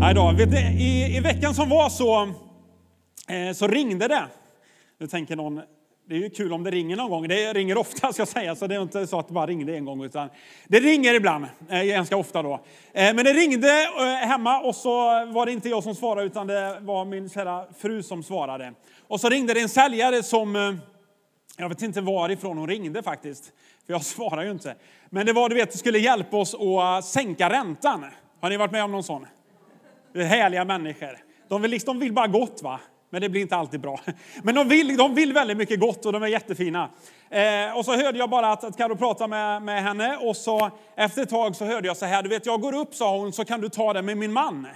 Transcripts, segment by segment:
Nej då, i, I veckan som var så, eh, så ringde det. Nu tänker någon, det är ju kul om det ringer någon gång. Det ringer ofta ska jag säga, så det är inte så att det bara ringde en gång. Utan det ringer ibland, eh, ganska ofta då. Eh, men det ringde eh, hemma och så var det inte jag som svarade utan det var min kära fru som svarade. Och så ringde det en säljare som, eh, jag vet inte varifrån hon ringde faktiskt, för jag svarar ju inte. Men det var, du vet, det skulle hjälpa oss att sänka räntan. Har ni varit med om någon sån? Det är härliga människor. De vill, liksom, de vill bara gott, va? men det blir inte alltid bra. Men de vill, de vill väldigt mycket gott och de är jättefina. Eh, och så hörde jag bara att, att Karo pratade med, med henne och så efter ett tag så hörde jag så här, du vet jag går upp sa hon så kan du ta det med min man.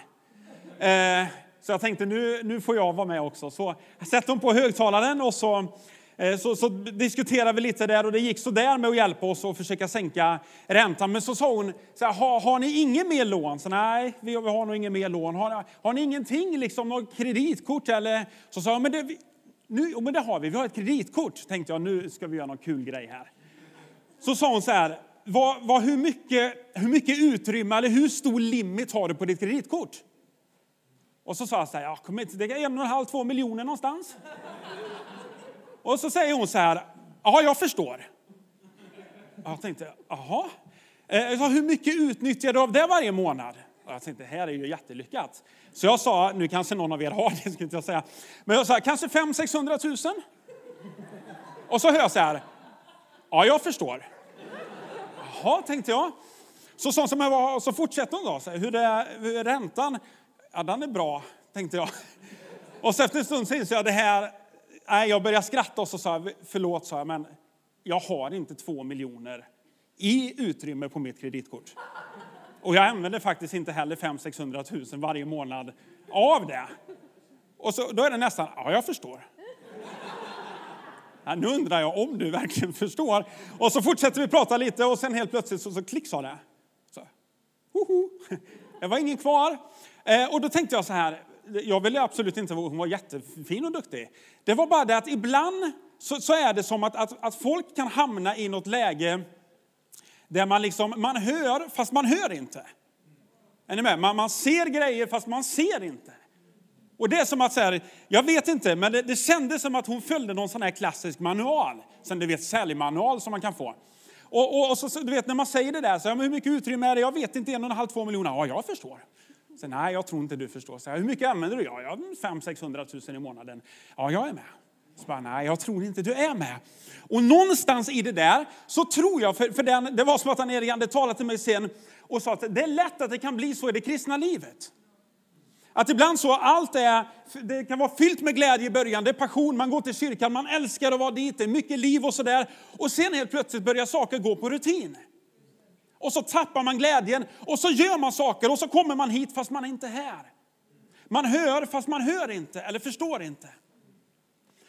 Eh, så jag tänkte nu, nu får jag vara med också. Så sätter hon på högtalaren och så Eh, så, så diskuterade vi lite där och det gick så där med att hjälpa oss att försöka sänka räntan. Men så sa hon, så här, har, har ni inget mer lån? Så, Nej, vi, vi har nog inget mer lån. Har, har ni ingenting, liksom något kreditkort? Eller? Så sa jag, men det, nu, men det har vi, vi har ett kreditkort. Tänkte jag, nu ska vi göra någon kul grej här. Så sa hon så här, vad, vad, hur, mycket, hur mycket utrymme eller hur stor limit har du på ditt kreditkort? Och så sa jag så här, ja, kom inte, det är en och en halv, två miljoner någonstans. Och så säger hon så här, ja jag förstår. Jag tänkte, jaha. Eh, hur mycket utnyttjar du av det varje månad? Och jag tänkte, det här är ju jättelyckat. Så jag sa, nu kanske någon av er har det, skulle jag säga. Men jag sa, kanske 500-600 000? Och så hör jag så här, ja jag förstår. Jaha, tänkte jag. Så, så, som jag var, så fortsätter hon då, så här, hur, är, hur är räntan? Ja, den är bra, tänkte jag. Och så efter en stund så jag, det här nej, jag började skratta och så sa jag, förlåt, sa jag, men jag har inte två miljoner i utrymme på mitt kreditkort. Och jag använder faktiskt inte heller 500 000 varje månad av det. Och så, då är det nästan, ja jag förstår. Ja, nu undrar jag om du verkligen förstår. Och så fortsätter vi prata lite och sen helt plötsligt så, så klick sa det. Så, hoho. Det var ingen kvar. Eh, och då tänkte jag så här, jag ville absolut inte, hon var jättefin och duktig. Det var bara det att ibland så, så är det som att, att, att, folk kan hamna i något läge där man liksom, man hör fast man hör inte. Är ni med? Man, man ser grejer fast man ser inte. Och det är som att säga, jag vet inte, men det, det kändes som att hon följde någon sån här klassisk manual. Sen du vet säljmanual som man kan få. Och, och, och så, du vet när man säger det där, så, ja, men hur mycket utrymme är det? Jag vet inte, en och en halv, två miljoner. Ja, jag förstår. Så, nej, jag tror inte du förstår. Så, hur mycket använder du? Ja, jag har 500 000 i månaden. Ja, jag är med. Så bara, nej, jag tror inte du är med. Och någonstans i det där så tror jag, för, för den, det var som att han hade talat till mig sen och sa att det är lätt att det kan bli så i det kristna livet. Att ibland så allt är, det kan vara fyllt med glädje i början, det är passion, man går till kyrkan, man älskar att vara dit, det är mycket liv och sådär. Och sen helt plötsligt börjar saker gå på rutin och så tappar man glädjen och så gör man saker och så kommer man hit fast man är inte här. Man hör fast man hör inte eller förstår inte.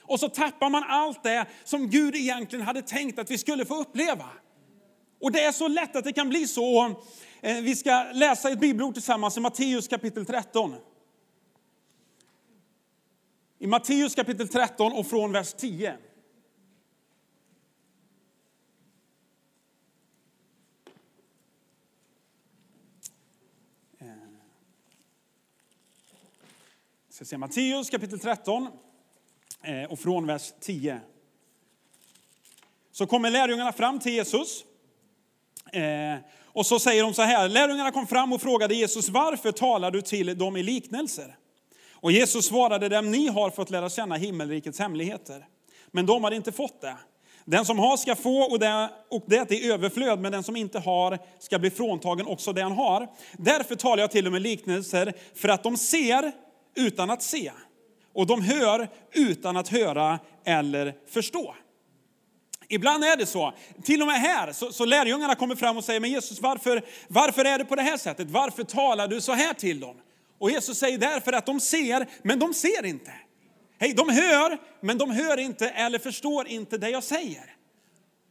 Och så tappar man allt det som Gud egentligen hade tänkt att vi skulle få uppleva. Och det är så lätt att det kan bli så. Eh, vi ska läsa ett bibelord tillsammans i Matteus kapitel 13. I Matteus kapitel 13 och från vers 10. Ska se Matteus kapitel 13 eh, och från vers 10. Så kommer lärjungarna fram till Jesus. Eh, och så säger de så här, lärjungarna kom fram och frågade Jesus, varför talar du till dem i liknelser? Och Jesus svarade dem, ni har fått lära känna himmelrikets hemligheter. Men de har inte fått det. Den som har ska få och det, och det är överflöd, men den som inte har ska bli fråntagen också det han har. Därför talar jag till dem i liknelser, för att de ser utan att se. Och de hör utan att höra eller förstå. Ibland är det så, till och med här, så, så lärjungarna kommer fram och säger, men Jesus varför, varför är det på det här sättet? Varför talar du så här till dem? Och Jesus säger därför att de ser, men de ser inte. Hej, de hör, men de hör inte eller förstår inte det jag säger.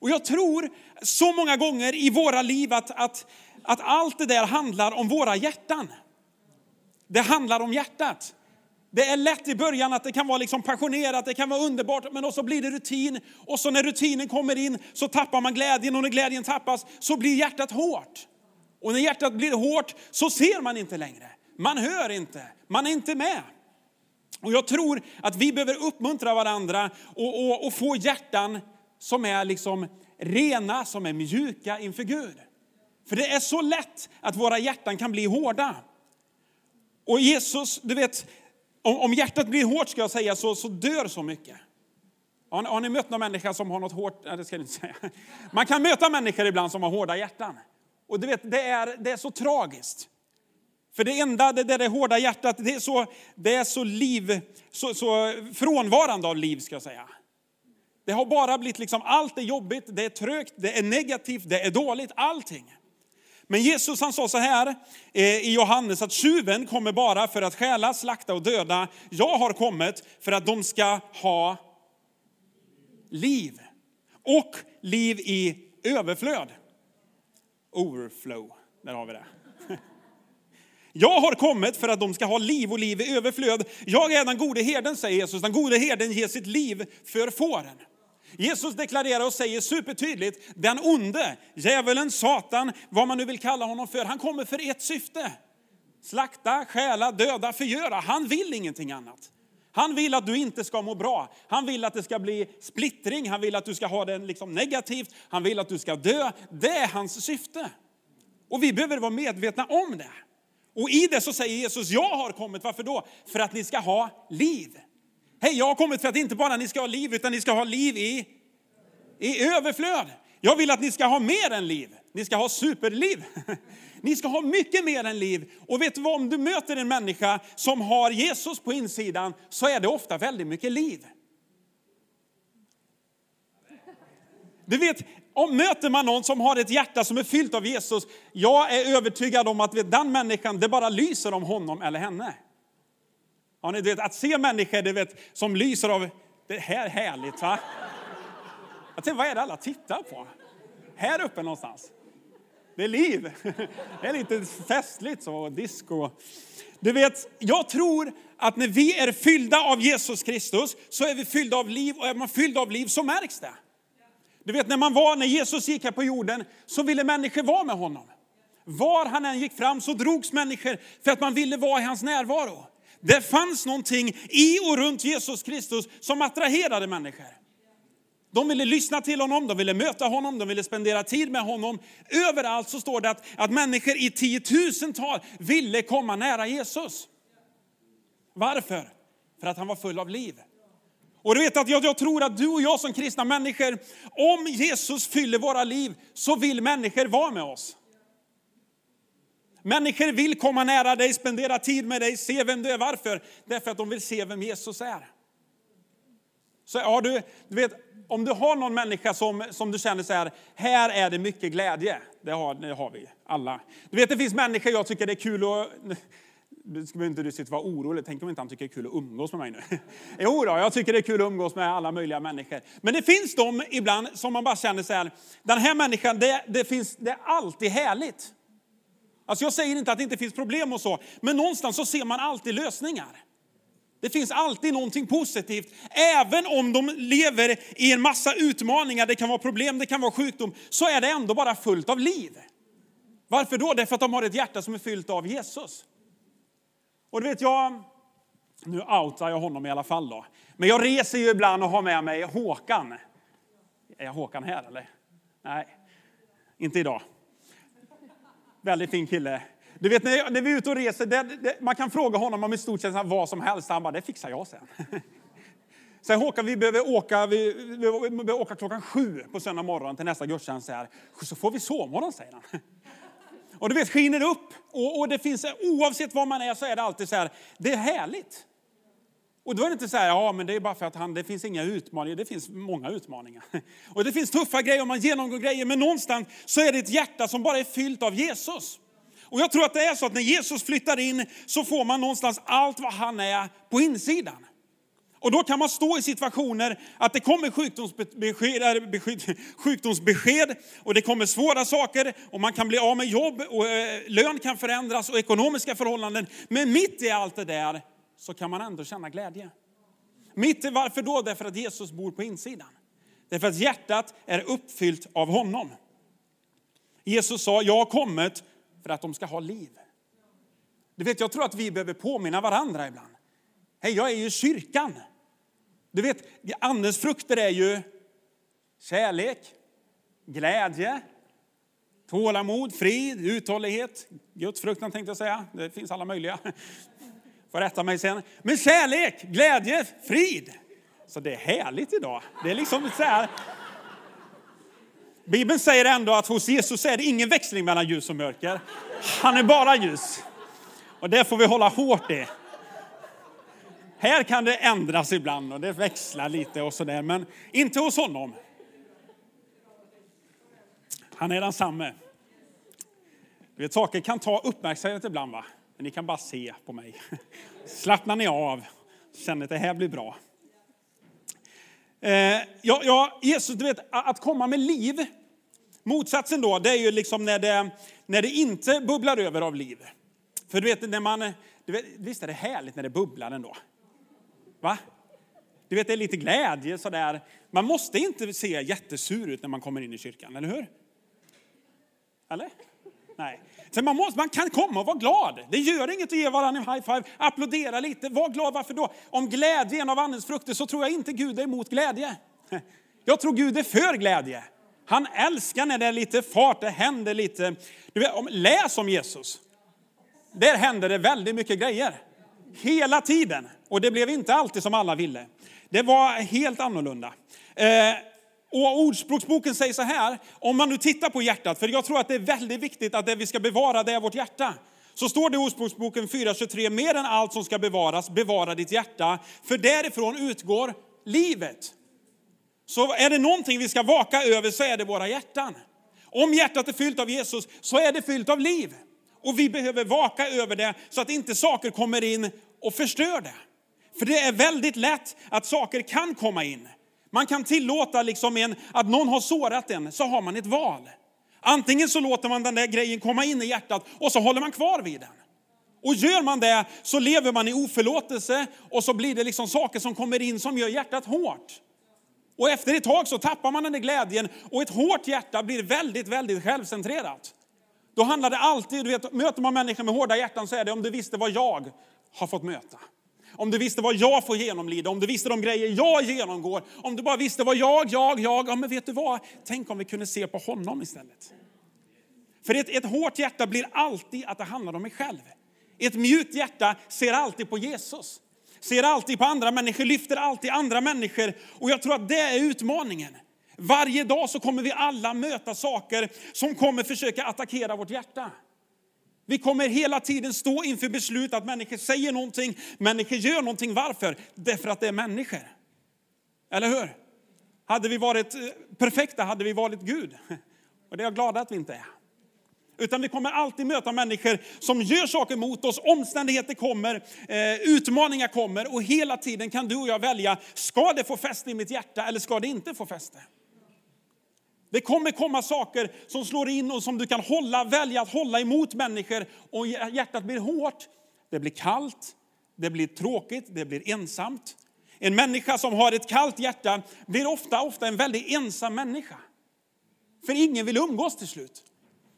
Och jag tror så många gånger i våra liv att, att, att allt det där handlar om våra hjärtan. Det handlar om hjärtat. Det är lätt i början att det kan vara liksom passionerat, det kan vara underbart, men så blir det rutin. Och så när rutinen kommer in så tappar man glädjen och när glädjen tappas så blir hjärtat hårt. Och när hjärtat blir hårt så ser man inte längre. Man hör inte, man är inte med. Och jag tror att vi behöver uppmuntra varandra och, och, och få hjärtan som är liksom rena, som är mjuka inför Gud. För det är så lätt att våra hjärtan kan bli hårda. Och Jesus, du vet, om, om hjärtat blir hårt ska jag säga så, så dör så mycket. Har ni, har ni mött någon människa som har något hårt, nej det ska jag inte säga. Man kan möta människor ibland som har hårda hjärtan. Och du vet, det är, det är så tragiskt. För det enda, det där det hårda hjärtat, det är så, det är så liv, så, så frånvarande av liv ska jag säga. Det har bara blivit liksom, allt är jobbigt, det är trögt, det är negativt, det är dåligt, allting. Men Jesus han sa så här eh, i Johannes att tjuven kommer bara för att stjäla, slakta och döda. Jag har kommit för att de ska ha liv. Och liv i överflöd. Overflow, där har vi det. Jag har kommit för att de ska ha liv och liv i överflöd. Jag är den gode herden, säger Jesus. Den gode herden ger sitt liv för fåren. Jesus deklarerar och säger supertydligt, den onde, djävulen, Satan, vad man nu vill kalla honom för, han kommer för ett syfte. Slakta, stjäla, döda, förgöra. Han vill ingenting annat. Han vill att du inte ska må bra. Han vill att det ska bli splittring. Han vill att du ska ha det liksom negativt. Han vill att du ska dö. Det är hans syfte. Och vi behöver vara medvetna om det. Och i det så säger Jesus, jag har kommit, varför då? För att ni ska ha liv. Hej, jag har kommit för att inte bara ni ska ha liv, utan ni ska ha liv i, i överflöd. Jag vill att ni ska ha mer än liv. Ni ska ha superliv. Ni ska ha mycket mer än liv. Och vet du vad, om du möter en människa som har Jesus på insidan så är det ofta väldigt mycket liv. Du vet, om möter man någon som har ett hjärta som är fyllt av Jesus, jag är övertygad om att vet, den människan, det bara lyser om honom eller henne. Ja, ni vet, att se människor du vet, som lyser av, det här är härligt va? Jag tänkte, vad är det alla tittar på? Här uppe någonstans. Det är liv. Det är lite festligt så, disco. Du vet, jag tror att när vi är fyllda av Jesus Kristus så är vi fyllda av liv och är man fylld av liv så märks det. Du vet när man var, när Jesus gick här på jorden så ville människor vara med honom. Var han än gick fram så drogs människor för att man ville vara i hans närvaro. Det fanns någonting i och runt Jesus Kristus som attraherade människor. De ville lyssna till honom, de ville möta honom, de ville spendera tid med honom. Överallt så står det att, att människor i tiotusental ville komma nära Jesus. Varför? För att han var full av liv. Och du vet att jag, jag, tror att du och jag som kristna människor, om Jesus fyller våra liv så vill människor vara med oss. Människor vill komma nära dig, spendera tid med dig, se vem du är. Varför? Därför att de vill se vem Jesus är. Så ja, du, du vet, om du har någon människa som, som du känner så här, här är det mycket glädje. Det har, det har vi alla. Du vet, det finns människor jag tycker det är kul att du ska inte du sitta vara orolig. Tänk om inte han tycker det är kul att umgås med mig nu. jo då, jag tycker det är kul att umgås med alla möjliga människor. Men det finns de ibland som man bara känner så här, den här människan, det, det, finns, det är alltid härligt. Alltså jag säger inte att det inte finns problem och så, men någonstans så ser man alltid lösningar. Det finns alltid någonting positivt. Även om de lever i en massa utmaningar, det kan vara problem, det kan vara sjukdom, så är det ändå bara fullt av liv. Varför då? Därför att de har ett hjärta som är fyllt av Jesus. Och du vet, jag, nu outar jag honom i alla fall då. Men jag reser ju ibland och har med mig Håkan. Är Håkan här eller? Nej, inte idag. Väldigt fin kille. Du vet när, när vi är ute och reser, det, det, man kan fråga honom om i stort sett vad som helst. Han bara, det fixar jag sen. Sen Håkan, vi behöver åka, vi, vi behöver åka klockan sju på söndag morgon till nästa gudstjänst. Så får vi sovmorgon, säger han. Och du vet, skiner upp. Och, och, det finns, oavsett var man är så är det alltid så här, det är härligt. Och då är det inte så här, ja men det är bara för att han, det finns inga utmaningar. Det finns många utmaningar. Och det finns tuffa grejer och man genomgår grejer. Men någonstans så är det ett hjärta som bara är fyllt av Jesus. Och jag tror att det är så att när Jesus flyttar in så får man någonstans allt vad han är på insidan. Och då kan man stå i situationer att det kommer sjukdomsbesked, sjukdomsbesked och det kommer svåra saker och man kan bli av med jobb och eh, lön kan förändras och ekonomiska förhållanden. Men mitt i allt det där så kan man ändå känna glädje. Mitt i varför då? Därför att Jesus bor på insidan. Därför att hjärtat är uppfyllt av honom. Jesus sa, jag har kommit för att de ska ha liv. Du vet, jag tror att vi behöver påminna varandra ibland. Hej, jag är ju kyrkan. Du vet, andens frukter är ju kärlek, glädje, tålamod, frid, uthållighet, gudsfruktan tänkte jag säga. Det finns alla möjliga. Får rätta mig sen. Men kärlek, glädje, frid. Så det är härligt idag. Det är liksom så här. Bibeln säger ändå att hos Jesus är det ingen växling mellan ljus och mörker. Han är bara ljus. Och det får vi hålla hårt i. Här kan det ändras ibland och det växlar lite och sådär, men inte hos honom. Han är densamme. Du vet, saker kan ta uppmärksamhet ibland, va? Men ni kan bara se på mig. Slappnar ni av, känner att det här blir bra. Eh, ja, ja, Jesus, du vet, att komma med liv, motsatsen då, det är ju liksom när det, när det inte bubblar över av liv. För du vet, när man, du vet, visst är det härligt när det bubblar ändå? Va? Du vet, det är lite glädje sådär. Man måste inte se jättesur ut när man kommer in i kyrkan, eller hur? Eller? Nej. Så man, måste, man kan komma och vara glad. Det gör inget att ge varandra en high five, applådera lite, var glad. Varför då? Om glädje är en av andens frukter så tror jag inte Gud är emot glädje. Jag tror Gud är för glädje. Han älskar när det är lite fart, det händer lite. Du vet, läs om Jesus. Där händer det väldigt mycket grejer. Hela tiden. Och det blev inte alltid som alla ville. Det var helt annorlunda. Eh, och Ordspråksboken säger så här, om man nu tittar på hjärtat, för jag tror att det är väldigt viktigt att det vi ska bevara det är vårt hjärta. Så står det i Ordspråksboken 4.23, mer än allt som ska bevaras, bevara ditt hjärta, för därifrån utgår livet. Så är det någonting vi ska vaka över så är det våra hjärtan. Om hjärtat är fyllt av Jesus så är det fyllt av liv. Och vi behöver vaka över det så att inte saker kommer in och förstör det. För det är väldigt lätt att saker kan komma in. Man kan tillåta liksom en, att någon har sårat en, så har man ett val. Antingen så låter man den där grejen komma in i hjärtat och så håller man kvar vid den. Och gör man det så lever man i oförlåtelse och så blir det liksom saker som kommer in som gör hjärtat hårt. Och efter ett tag så tappar man den där glädjen och ett hårt hjärta blir väldigt, väldigt självcentrerat. Då handlar det alltid, du vet, möter man människor med hårda hjärtan så är det om du visste vad jag har fått möta. Om du visste vad jag får genomlida, om du visste de grejer jag genomgår, om du bara visste vad jag, jag, jag, ja men vet du vad? Tänk om vi kunde se på honom istället. För ett, ett hårt hjärta blir alltid att det handlar om mig själv. Ett mjukt hjärta ser alltid på Jesus. Ser alltid på andra människor, lyfter alltid andra människor. Och jag tror att det är utmaningen. Varje dag så kommer vi alla möta saker som kommer försöka attackera vårt hjärta. Vi kommer hela tiden stå inför beslut att människor säger någonting, människor gör någonting. Varför? Därför att det är människor. Eller hur? Hade vi varit eh, perfekta hade vi varit Gud. Och det är jag glad att vi inte är. Utan vi kommer alltid möta människor som gör saker mot oss, omständigheter kommer, eh, utmaningar kommer och hela tiden kan du och jag välja, ska det få fäste i mitt hjärta eller ska det inte få fäste? Det kommer komma saker som slår in och som du kan hålla, välja att hålla emot människor och hjärtat blir hårt, det blir kallt, det blir tråkigt, det blir ensamt. En människa som har ett kallt hjärta blir ofta, ofta en väldigt ensam människa. För ingen vill umgås till slut.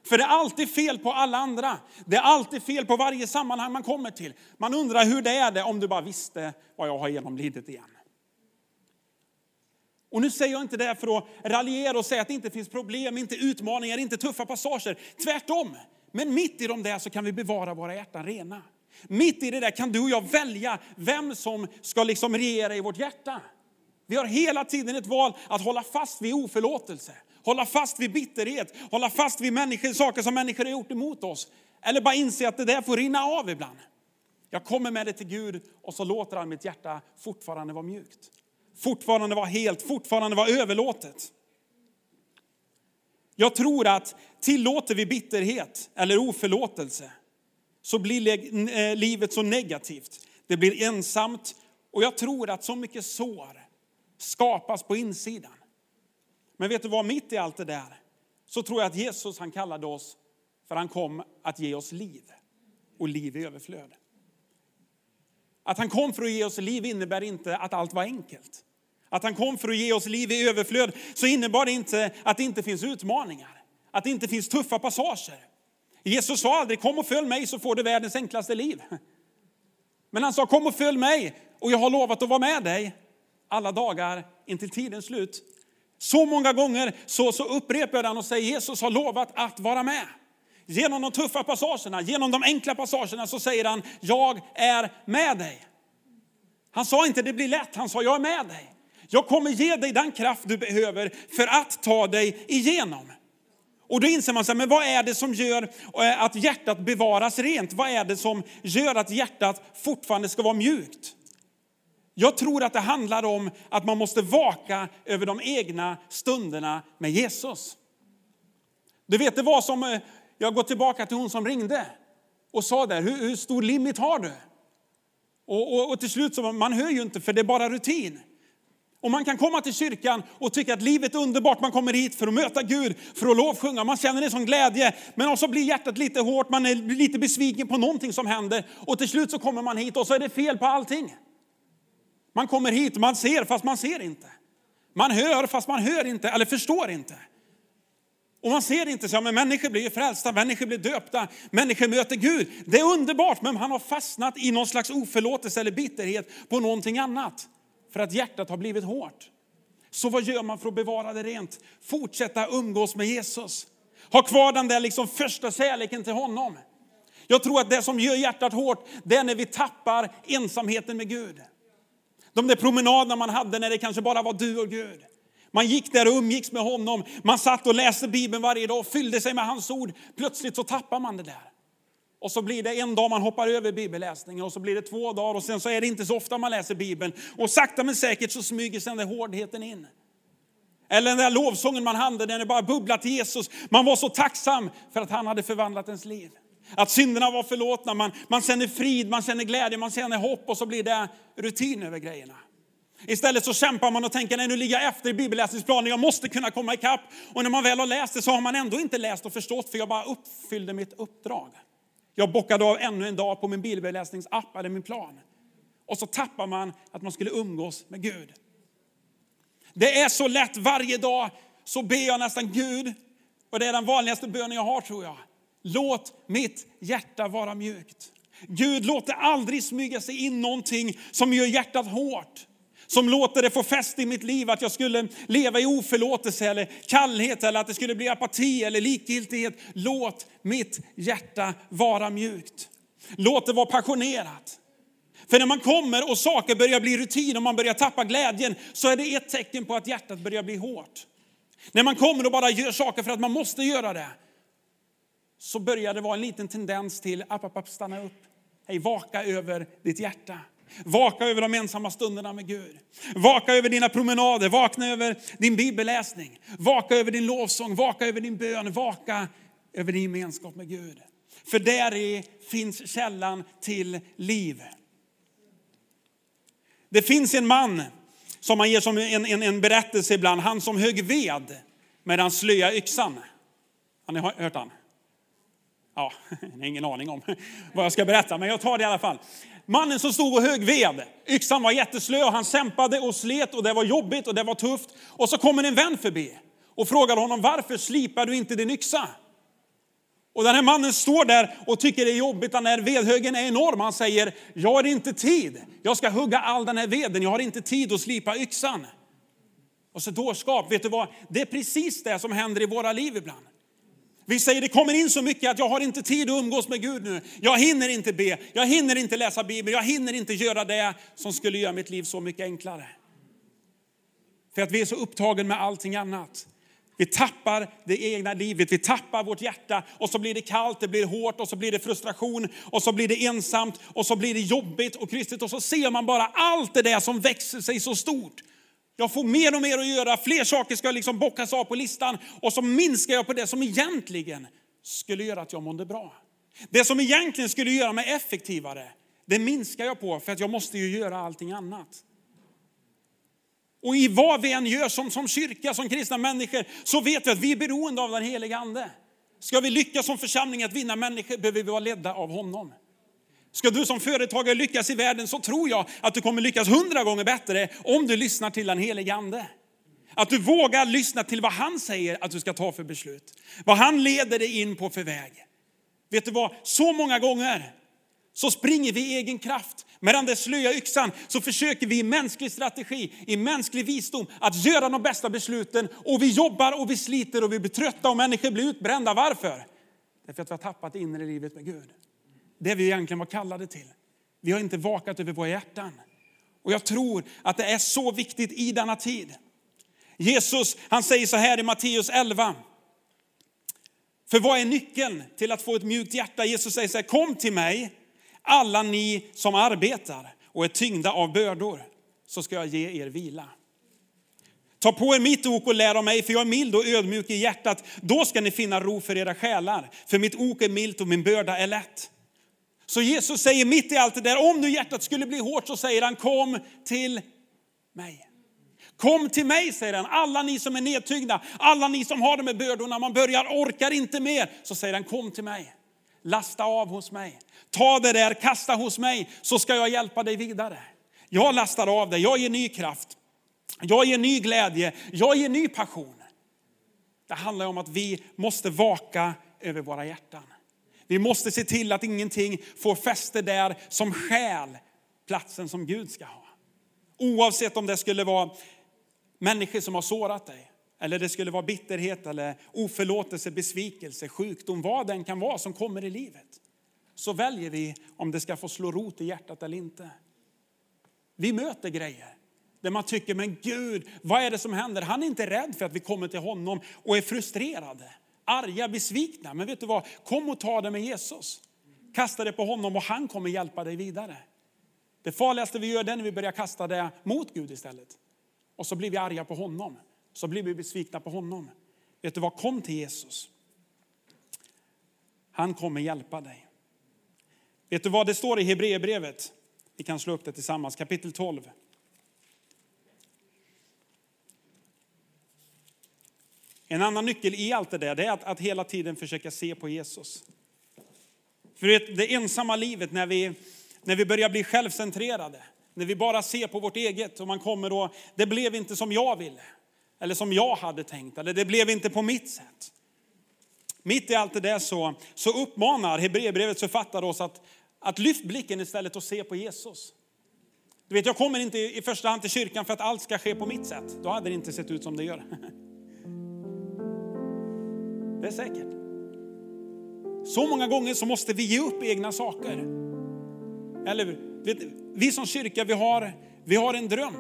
För det är alltid fel på alla andra. Det är alltid fel på varje sammanhang man kommer till. Man undrar hur det är det om du bara visste vad jag har genomlidit igen. Och nu säger jag inte det för att raljera och säga att det inte finns problem, inte utmaningar, inte tuffa passager. Tvärtom. Men mitt i de där så kan vi bevara våra hjärtan rena. Mitt i det där kan du och jag välja vem som ska liksom regera i vårt hjärta. Vi har hela tiden ett val att hålla fast vid oförlåtelse, hålla fast vid bitterhet, hålla fast vid människor, saker som människor har gjort emot oss. Eller bara inse att det där får rinna av ibland. Jag kommer med det till Gud och så låter han mitt hjärta fortfarande vara mjukt fortfarande var helt, fortfarande var överlåtet. Jag tror att tillåter vi bitterhet eller oförlåtelse så blir eh, livet så negativt. Det blir ensamt och jag tror att så mycket sår skapas på insidan. Men vet du vad, mitt i allt det där så tror jag att Jesus han kallade oss för han kom att ge oss liv och liv i överflöd. Att han kom för att ge oss liv innebär inte att allt var enkelt. Att han kom för att ge oss liv i överflöd så innebar det inte att det inte finns utmaningar, att det inte finns tuffa passager. Jesus sa aldrig kom och följ mig så får du världens enklaste liv. Men han sa kom och följ mig och jag har lovat att vara med dig alla dagar intill tidens slut. Så många gånger så, så upprepar han och säger Jesus har lovat att vara med. Genom de tuffa passagerna, genom de enkla passagerna så säger han jag är med dig. Han sa inte det blir lätt, han sa jag är med dig. Jag kommer ge dig den kraft du behöver för att ta dig igenom. Och då inser man sig, men vad är det som gör eh, att hjärtat bevaras rent? Vad är det som gör att hjärtat fortfarande ska vara mjukt? Jag tror att det handlar om att man måste vaka över de egna stunderna med Jesus. Du vet, det var som, eh, jag går tillbaka till hon som ringde och sa där, hur, hur stor limit har du? Och, och, och till slut så, man hör ju inte för det är bara rutin. Och man kan komma till kyrkan och tycka att livet är underbart. Man kommer hit för att möta Gud, för att lovsjunga. Man känner en sån glädje. Men så blir hjärtat lite hårt, man är lite besviken på någonting som händer. Och till slut så kommer man hit och så är det fel på allting. Man kommer hit, man ser fast man ser inte. Man hör fast man hör inte, eller förstår inte. Och man ser inte så, men människor blir frälsta, människor blir döpta, människor möter Gud. Det är underbart, men han har fastnat i någon slags oförlåtelse eller bitterhet på någonting annat. För att hjärtat har blivit hårt. Så vad gör man för att bevara det rent? Fortsätta umgås med Jesus. Ha kvar den där liksom första kärleken till honom. Jag tror att det som gör hjärtat hårt, det är när vi tappar ensamheten med Gud. De där promenaderna man hade när det kanske bara var du och Gud. Man gick där och umgicks med honom. Man satt och läste Bibeln varje dag och fyllde sig med hans ord. Plötsligt så tappar man det där. Och så blir det en dag man hoppar över bibelläsningen och så blir det två dagar och sen så är det inte så ofta man läser Bibeln. Och sakta men säkert så smyger sig den där hårdheten in. Eller den där lovsången man hade, den är bara bubblat till Jesus. Man var så tacksam för att han hade förvandlat ens liv. Att synderna var förlåtna, man, man känner frid, man känner glädje, man känner hopp och så blir det rutin över grejerna. Istället så kämpar man och tänker, nej nu ligger jag efter i bibelläsningsplanen, jag måste kunna komma ikapp. Och när man väl har läst det så har man ändå inte läst och förstått för jag bara uppfyllde mitt uppdrag. Jag bockade av ännu en dag på min bibelläsningsapp eller min plan. Och så tappar man att man skulle umgås med Gud. Det är så lätt varje dag så ber jag nästan Gud, och det är den vanligaste bönen jag har tror jag. Låt mitt hjärta vara mjukt. Gud, låt det aldrig smyga sig in någonting som gör hjärtat hårt. Som låter det få fäste i mitt liv, att jag skulle leva i oförlåtelse eller kallhet eller att det skulle bli apati eller likgiltighet. Låt mitt hjärta vara mjukt. Låt det vara passionerat. För när man kommer och saker börjar bli rutin och man börjar tappa glädjen så är det ett tecken på att hjärtat börjar bli hårt. När man kommer och bara gör saker för att man måste göra det så börjar det vara en liten tendens till app, app, app, stanna upp. Hej, vaka över ditt hjärta. Vaka över de ensamma stunderna med Gud. Vaka över dina promenader, vakna över din bibelläsning. Vaka över din lovsång, vaka över din bön, vaka över din gemenskap med Gud. För där i finns källan till liv. Det finns en man som man ger som en, en, en berättelse ibland, han som högg ved med den slöa yxan. Har ni hört han? Ja, jag har ingen aning om vad jag ska berätta, men jag tar det i alla fall. Mannen som stod och högg ved, yxan var jätteslö och han kämpade och slet och det var jobbigt och det var tufft. Och så kommer en vän förbi och frågar honom varför slipar du inte din yxa? Och den här mannen står där och tycker det är jobbigt, den här vedhögen är enorm. Han säger, jag har inte tid. Jag ska hugga all den här veden, jag har inte tid att slipa yxan. Och så dårskap, vet du vad? Det är precis det som händer i våra liv ibland. Vi säger det kommer in så mycket att jag har inte tid att umgås med Gud nu. Jag hinner inte be, jag hinner inte läsa Bibeln, jag hinner inte göra det som skulle göra mitt liv så mycket enklare. För att vi är så upptagen med allting annat. Vi tappar det egna livet, vi tappar vårt hjärta och så blir det kallt, det blir hårt och så blir det frustration och så blir det ensamt och så blir det jobbigt och kristet och så ser man bara allt det där som växer sig så stort. Jag får mer och mer att göra, fler saker ska liksom bockas av på listan och så minskar jag på det som egentligen skulle göra att jag mådde bra. Det som egentligen skulle göra mig effektivare, det minskar jag på för att jag måste ju göra allting annat. Och i vad vi än gör som, som kyrka, som kristna människor, så vet vi att vi är beroende av den heliga ande. Ska vi lyckas som församling att vinna människor behöver vi vara ledda av honom. Ska du som företagare lyckas i världen så tror jag att du kommer lyckas hundra gånger bättre om du lyssnar till den helige Ande. Att du vågar lyssna till vad han säger att du ska ta för beslut. Vad han leder dig in på för väg. Vet du vad? Så många gånger så springer vi i egen kraft. Med den där slöa yxan så försöker vi i mänsklig strategi, i mänsklig visdom att göra de bästa besluten. Och vi jobbar och vi sliter och vi blir trötta och människor blir utbrända. Varför? Därför att vi har tappat det inre livet med Gud. Det vi egentligen var kallade till. Vi har inte vakat över våra hjärtan. Och jag tror att det är så viktigt i denna tid. Jesus han säger så här i Matteus 11. För vad är nyckeln till att få ett mjukt hjärta? Jesus säger så här, kom till mig alla ni som arbetar och är tyngda av bördor, så ska jag ge er vila. Ta på er mitt ok och lär av mig, för jag är mild och ödmjuk i hjärtat. Då ska ni finna ro för era själar, för mitt ok är milt och min börda är lätt. Så Jesus säger mitt i allt det där, om nu hjärtat skulle bli hårt så säger han kom till mig. Kom till mig, säger han, alla ni som är nedtyngda, alla ni som har de här bördorna, man börjar orkar inte mer. Så säger han kom till mig, lasta av hos mig. Ta det där, kasta hos mig, så ska jag hjälpa dig vidare. Jag lastar av dig, jag ger ny kraft, jag ger ny glädje, jag ger ny passion. Det handlar om att vi måste vaka över våra hjärtan. Vi måste se till att ingenting får fäste där som skäl platsen som Gud ska ha. Oavsett om det skulle vara människor som har sårat dig, eller det skulle vara bitterhet, eller oförlåtelse, besvikelse, sjukdom, vad den kan vara som kommer i livet. Så väljer vi om det ska få slå rot i hjärtat eller inte. Vi möter grejer där man tycker, men Gud, vad är det som händer? Han är inte rädd för att vi kommer till honom och är frustrerade arga, besvikna. Men vet du vad? Kom och ta det med Jesus. Kasta det på honom och han kommer hjälpa dig vidare. Det farligaste vi gör är när vi börjar kasta det mot Gud istället. Och så blir vi arga på honom. Så blir vi besvikna på honom. Vet du vad? Kom till Jesus. Han kommer hjälpa dig. Vet du vad det står i Hebreerbrevet? Vi kan slå upp det tillsammans, kapitel 12. En annan nyckel i allt det där är att, att hela tiden försöka se på Jesus. För det, det ensamma livet när vi, när vi börjar bli självcentrerade, när vi bara ser på vårt eget och man kommer och det blev inte som jag ville. Eller som jag hade tänkt, eller det blev inte på mitt sätt. Mitt i allt det där så, så uppmanar Hebreerbrevets författare oss att, att lyft blicken istället och se på Jesus. Du vet, jag kommer inte i första hand till kyrkan för att allt ska ske på mitt sätt. Då hade det inte sett ut som det gör. Det är säkert. Så många gånger så måste vi ge upp egna saker. Eller vet, vi som kyrka, vi har, vi har en dröm.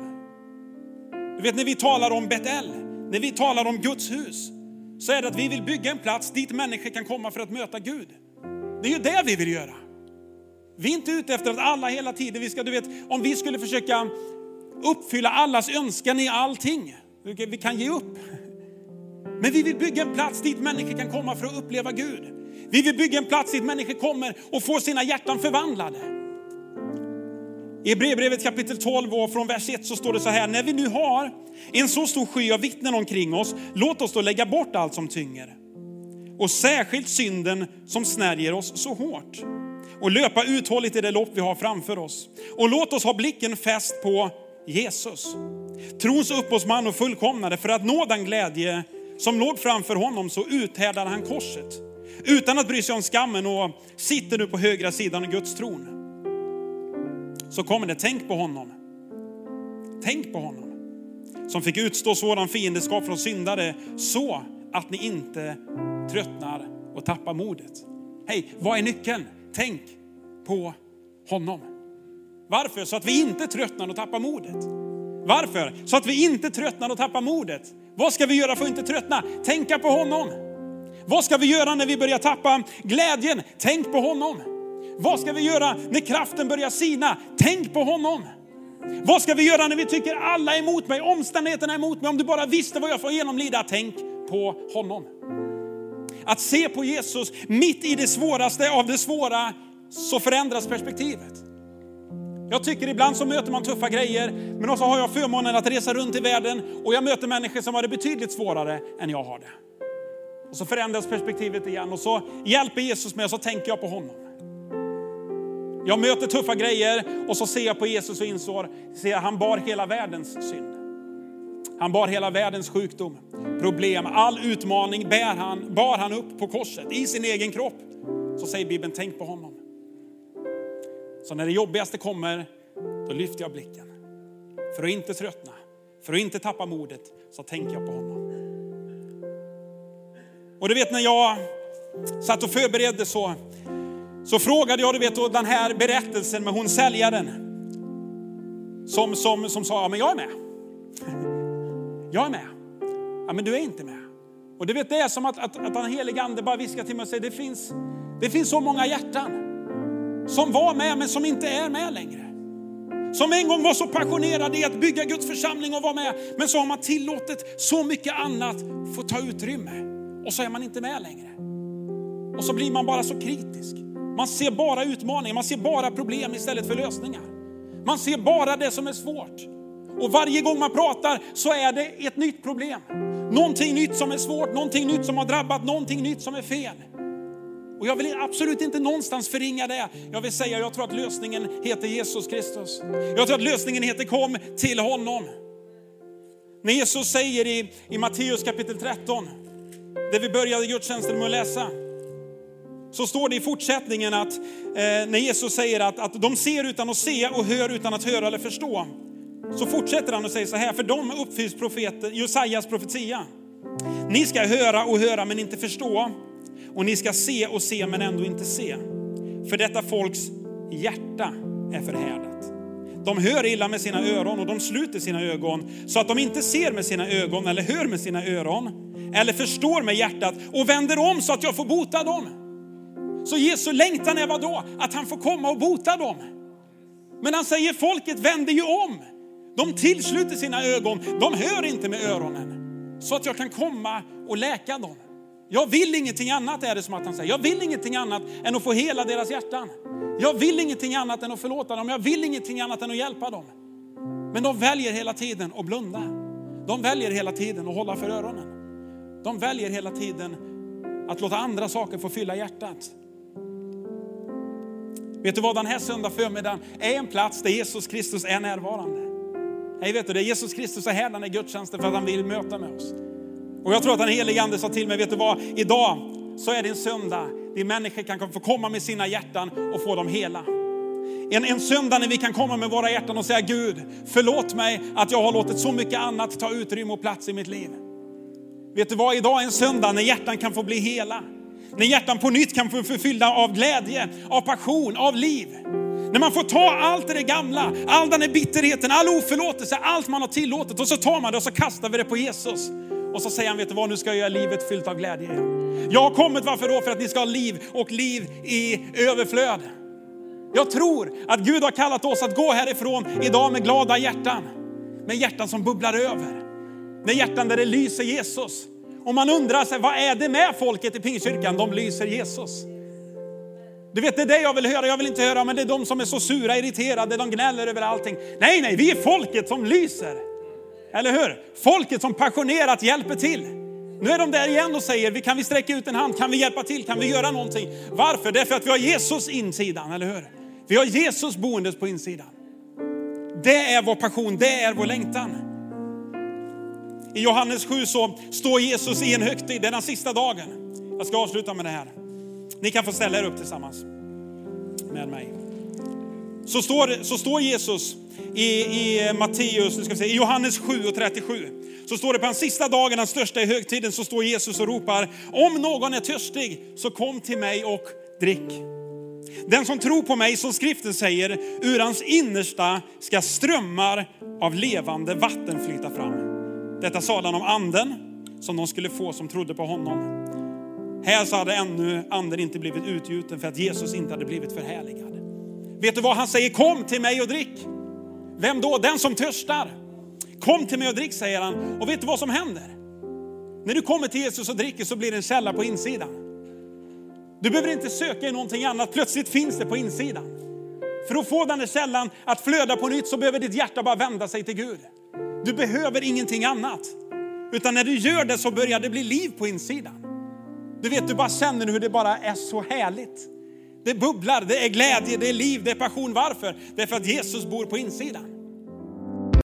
Du vet när vi talar om Betel, när vi talar om Guds hus, så är det att vi vill bygga en plats dit människor kan komma för att möta Gud. Det är ju det vi vill göra. Vi är inte ute efter att alla hela tiden, vi ska, du vet, om vi skulle försöka uppfylla allas önskan i allting, vi kan ge upp. Men vi vill bygga en plats dit människor kan komma för att uppleva Gud. Vi vill bygga en plats dit människor kommer och får sina hjärtan förvandlade. I brevbrevet kapitel 12 och från vers 1 så står det så här, när vi nu har en så stor sky av vittnen omkring oss, låt oss då lägga bort allt som tynger. Och särskilt synden som snärjer oss så hårt. Och löpa uthålligt i det lopp vi har framför oss. Och låt oss ha blicken fäst på Jesus. Trons upphovsman och fullkomnare för att nå den glädje som låg framför honom så uthärdade han korset utan att bry sig om skammen och sitter nu på högra sidan av Guds tron. Så kommer det, tänk på honom. Tänk på honom som fick utstå sådan fiendeskap från syndare så att ni inte tröttnar och tappar modet. Hej, vad är nyckeln? Tänk på honom. Varför? Så att vi inte tröttnar och tappar modet. Varför? Så att vi inte tröttnar och tappar modet. Vad ska vi göra för att inte tröttna? Tänka på honom. Vad ska vi göra när vi börjar tappa glädjen? Tänk på honom. Vad ska vi göra när kraften börjar sina? Tänk på honom. Vad ska vi göra när vi tycker alla är emot mig, omständigheterna är emot mig? Om du bara visste vad jag får genomlida, tänk på honom. Att se på Jesus mitt i det svåraste av det svåra, så förändras perspektivet. Jag tycker ibland så möter man tuffa grejer, men också har jag förmånen att resa runt i världen och jag möter människor som har det betydligt svårare än jag har det. Och så förändras perspektivet igen och så hjälper Jesus mig och så tänker jag på honom. Jag möter tuffa grejer och så ser jag på Jesus och inser att han bar hela världens synd. Han bar hela världens sjukdom, problem, all utmaning bär han, bar han upp på korset i sin egen kropp. så säger Bibeln, tänk på honom. Så när det jobbigaste kommer, då lyfter jag blicken. För att inte tröttna, för att inte tappa modet, så tänker jag på honom. Och du vet när jag satt och förberedde så, så frågade jag du vet, den här berättelsen med hon säljaren. Som, som, som sa, ja men jag är med. Jag är med. Ja men du är inte med. Och du vet det är som att, att, att den helige ande bara viskar till mig och säger, det finns, det finns så många hjärtan som var med men som inte är med längre. Som en gång var så passionerade i att bygga Guds församling och vara med, men så har man tillåtit så mycket annat få ta utrymme och så är man inte med längre. Och så blir man bara så kritisk. Man ser bara utmaningar, man ser bara problem istället för lösningar. Man ser bara det som är svårt. Och varje gång man pratar så är det ett nytt problem. Någonting nytt som är svårt, någonting nytt som har drabbat, någonting nytt som är fel. Och jag vill absolut inte någonstans förringa det. Jag vill säga, jag tror att lösningen heter Jesus Kristus. Jag tror att lösningen heter kom till honom. När Jesus säger i, i Matteus kapitel 13, där vi började gudstjänsten med att läsa, så står det i fortsättningen att eh, när Jesus säger att, att de ser utan att se och hör utan att höra eller förstå. Så fortsätter han och säger så här, för de uppfylls profeten, Josajas profetia. Ni ska höra och höra men inte förstå och ni ska se och se men ändå inte se. För detta folks hjärta är förhärdat. De hör illa med sina öron och de sluter sina ögon så att de inte ser med sina ögon eller hör med sina öron eller förstår med hjärtat och vänder om så att jag får bota dem. Så Jesu längtan är vad då? Att han får komma och bota dem. Men han säger folket vänder ju om. De tillsluter sina ögon, de hör inte med öronen. Så att jag kan komma och läka dem. Jag vill ingenting annat är det som att han säger. Jag vill ingenting annat än att få hela deras hjärtan. Jag vill ingenting annat än att förlåta dem. Jag vill ingenting annat än att hjälpa dem. Men de väljer hela tiden att blunda. De väljer hela tiden att hålla för öronen. De väljer hela tiden att låta andra saker få fylla hjärtat. Vet du vad, den här söndag förmiddagen är en plats där Jesus Kristus är närvarande. Nej, vet du det, Jesus Kristus är här den här gudstjänsten för att han vill möta med oss. Och jag tror att den helige ande sa till mig, vet du vad, idag så är det en söndag där människor kan få komma med sina hjärtan och få dem hela. En, en söndag när vi kan komma med våra hjärtan och säga Gud, förlåt mig att jag har låtit så mycket annat ta utrymme och plats i mitt liv. Vet du vad, idag är en söndag när hjärtan kan få bli hela. När hjärtan på nytt kan få förfyllda av glädje, av passion, av liv. När man får ta allt det gamla, all den här bitterheten, all oförlåtelse, allt man har tillåtit och så tar man det och så kastar vi det på Jesus. Och så säger han, vet du vad, nu ska jag göra livet fyllt av glädje igen. Jag har kommit, varför då? För att ni ska ha liv och liv i överflöd. Jag tror att Gud har kallat oss att gå härifrån idag med glada hjärtan. Med hjärtan som bubblar över. Med hjärtan där det lyser Jesus. Och man undrar sig, vad är det med folket i Pingstkyrkan? De lyser Jesus. Du vet, det är det jag vill höra. Jag vill inte höra, men det är de som är så sura, irriterade, de gnäller över allting. Nej, nej, vi är folket som lyser. Eller hur? Folket som passionerat hjälper till. Nu är de där igen och säger, kan vi sträcka ut en hand, kan vi hjälpa till, kan vi göra någonting? Varför? Det är för att vi har Jesus insidan, eller hur? Vi har Jesus boendes på insidan. Det är vår passion, det är vår längtan. I Johannes 7 så står Jesus i en högtid, det är den sista dagen. Jag ska avsluta med det här. Ni kan få ställa er upp tillsammans med mig. Så står, så står Jesus i, i Matteus, nu ska vi se, i Johannes 7 och 37. Så står det på den sista dagen, den största i högtiden, så står Jesus och ropar, om någon är törstig så kom till mig och drick. Den som tror på mig, som skriften säger, ur hans innersta ska strömmar av levande vatten flyta fram. Detta sade han om anden som de skulle få som trodde på honom. Här så hade ännu anden inte blivit utgjuten för att Jesus inte hade blivit förhärligad. Vet du vad han säger? Kom till mig och drick. Vem då? Den som törstar. Kom till mig och drick, säger han. Och vet du vad som händer? När du kommer till Jesus och dricker så blir det en källa på insidan. Du behöver inte söka i någonting annat, plötsligt finns det på insidan. För att få den där källan att flöda på nytt så behöver ditt hjärta bara vända sig till Gud. Du behöver ingenting annat. Utan när du gör det så börjar det bli liv på insidan. Du vet, du bara känner hur det bara är så härligt. Det bubblar, det är glädje, det är liv, det är passion. Varför? Det är för att Jesus bor på insidan.